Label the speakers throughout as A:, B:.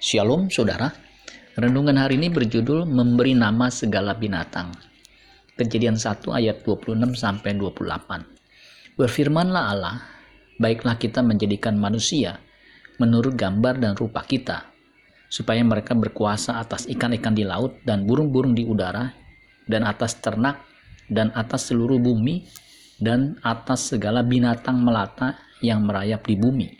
A: Shalom saudara. Renungan hari ini berjudul memberi nama segala binatang. Kejadian 1 ayat 26 sampai 28. Berfirmanlah Allah, baiklah kita menjadikan manusia menurut gambar dan rupa kita, supaya mereka berkuasa atas ikan-ikan di laut dan burung-burung di udara dan atas ternak dan atas seluruh bumi dan atas segala binatang melata yang merayap di bumi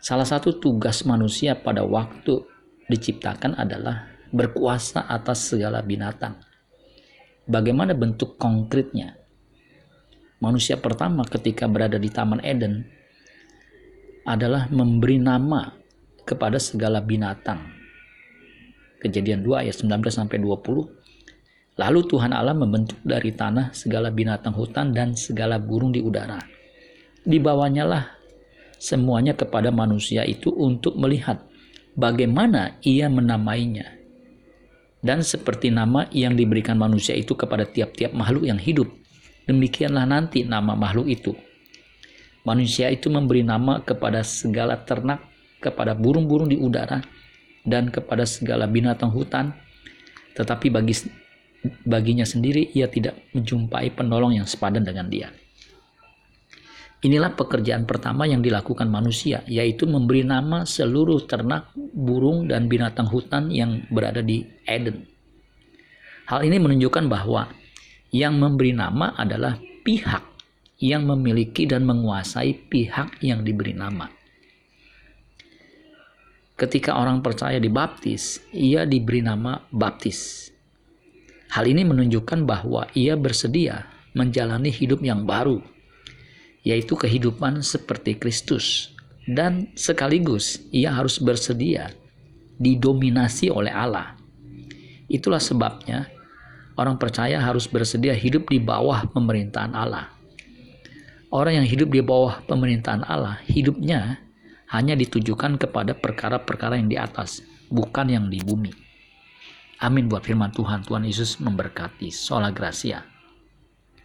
A: Salah satu tugas manusia pada waktu diciptakan adalah berkuasa atas segala binatang. Bagaimana bentuk konkretnya? Manusia pertama ketika berada di Taman Eden adalah memberi nama kepada segala binatang. Kejadian 2 ayat 19 sampai 20. Lalu Tuhan Allah membentuk dari tanah segala binatang hutan dan segala burung di udara. Dibawanya lah semuanya kepada manusia itu untuk melihat bagaimana ia menamainya. Dan seperti nama yang diberikan manusia itu kepada tiap-tiap makhluk yang hidup, demikianlah nanti nama makhluk itu. Manusia itu memberi nama kepada segala ternak, kepada burung-burung di udara, dan kepada segala binatang hutan, tetapi bagi baginya sendiri ia tidak menjumpai penolong yang sepadan dengan dia. Inilah pekerjaan pertama yang dilakukan manusia, yaitu memberi nama seluruh ternak, burung, dan binatang hutan yang berada di Eden. Hal ini menunjukkan bahwa yang memberi nama adalah pihak yang memiliki dan menguasai pihak yang diberi nama. Ketika orang percaya dibaptis, ia diberi nama baptis. Hal ini menunjukkan bahwa ia bersedia menjalani hidup yang baru yaitu kehidupan seperti Kristus, dan sekaligus ia harus bersedia didominasi oleh Allah. Itulah sebabnya orang percaya harus bersedia hidup di bawah pemerintahan Allah. Orang yang hidup di bawah pemerintahan Allah, hidupnya hanya ditujukan kepada perkara-perkara yang di atas, bukan yang di bumi. Amin buat firman Tuhan. Tuhan Yesus memberkati. Sola Gracia.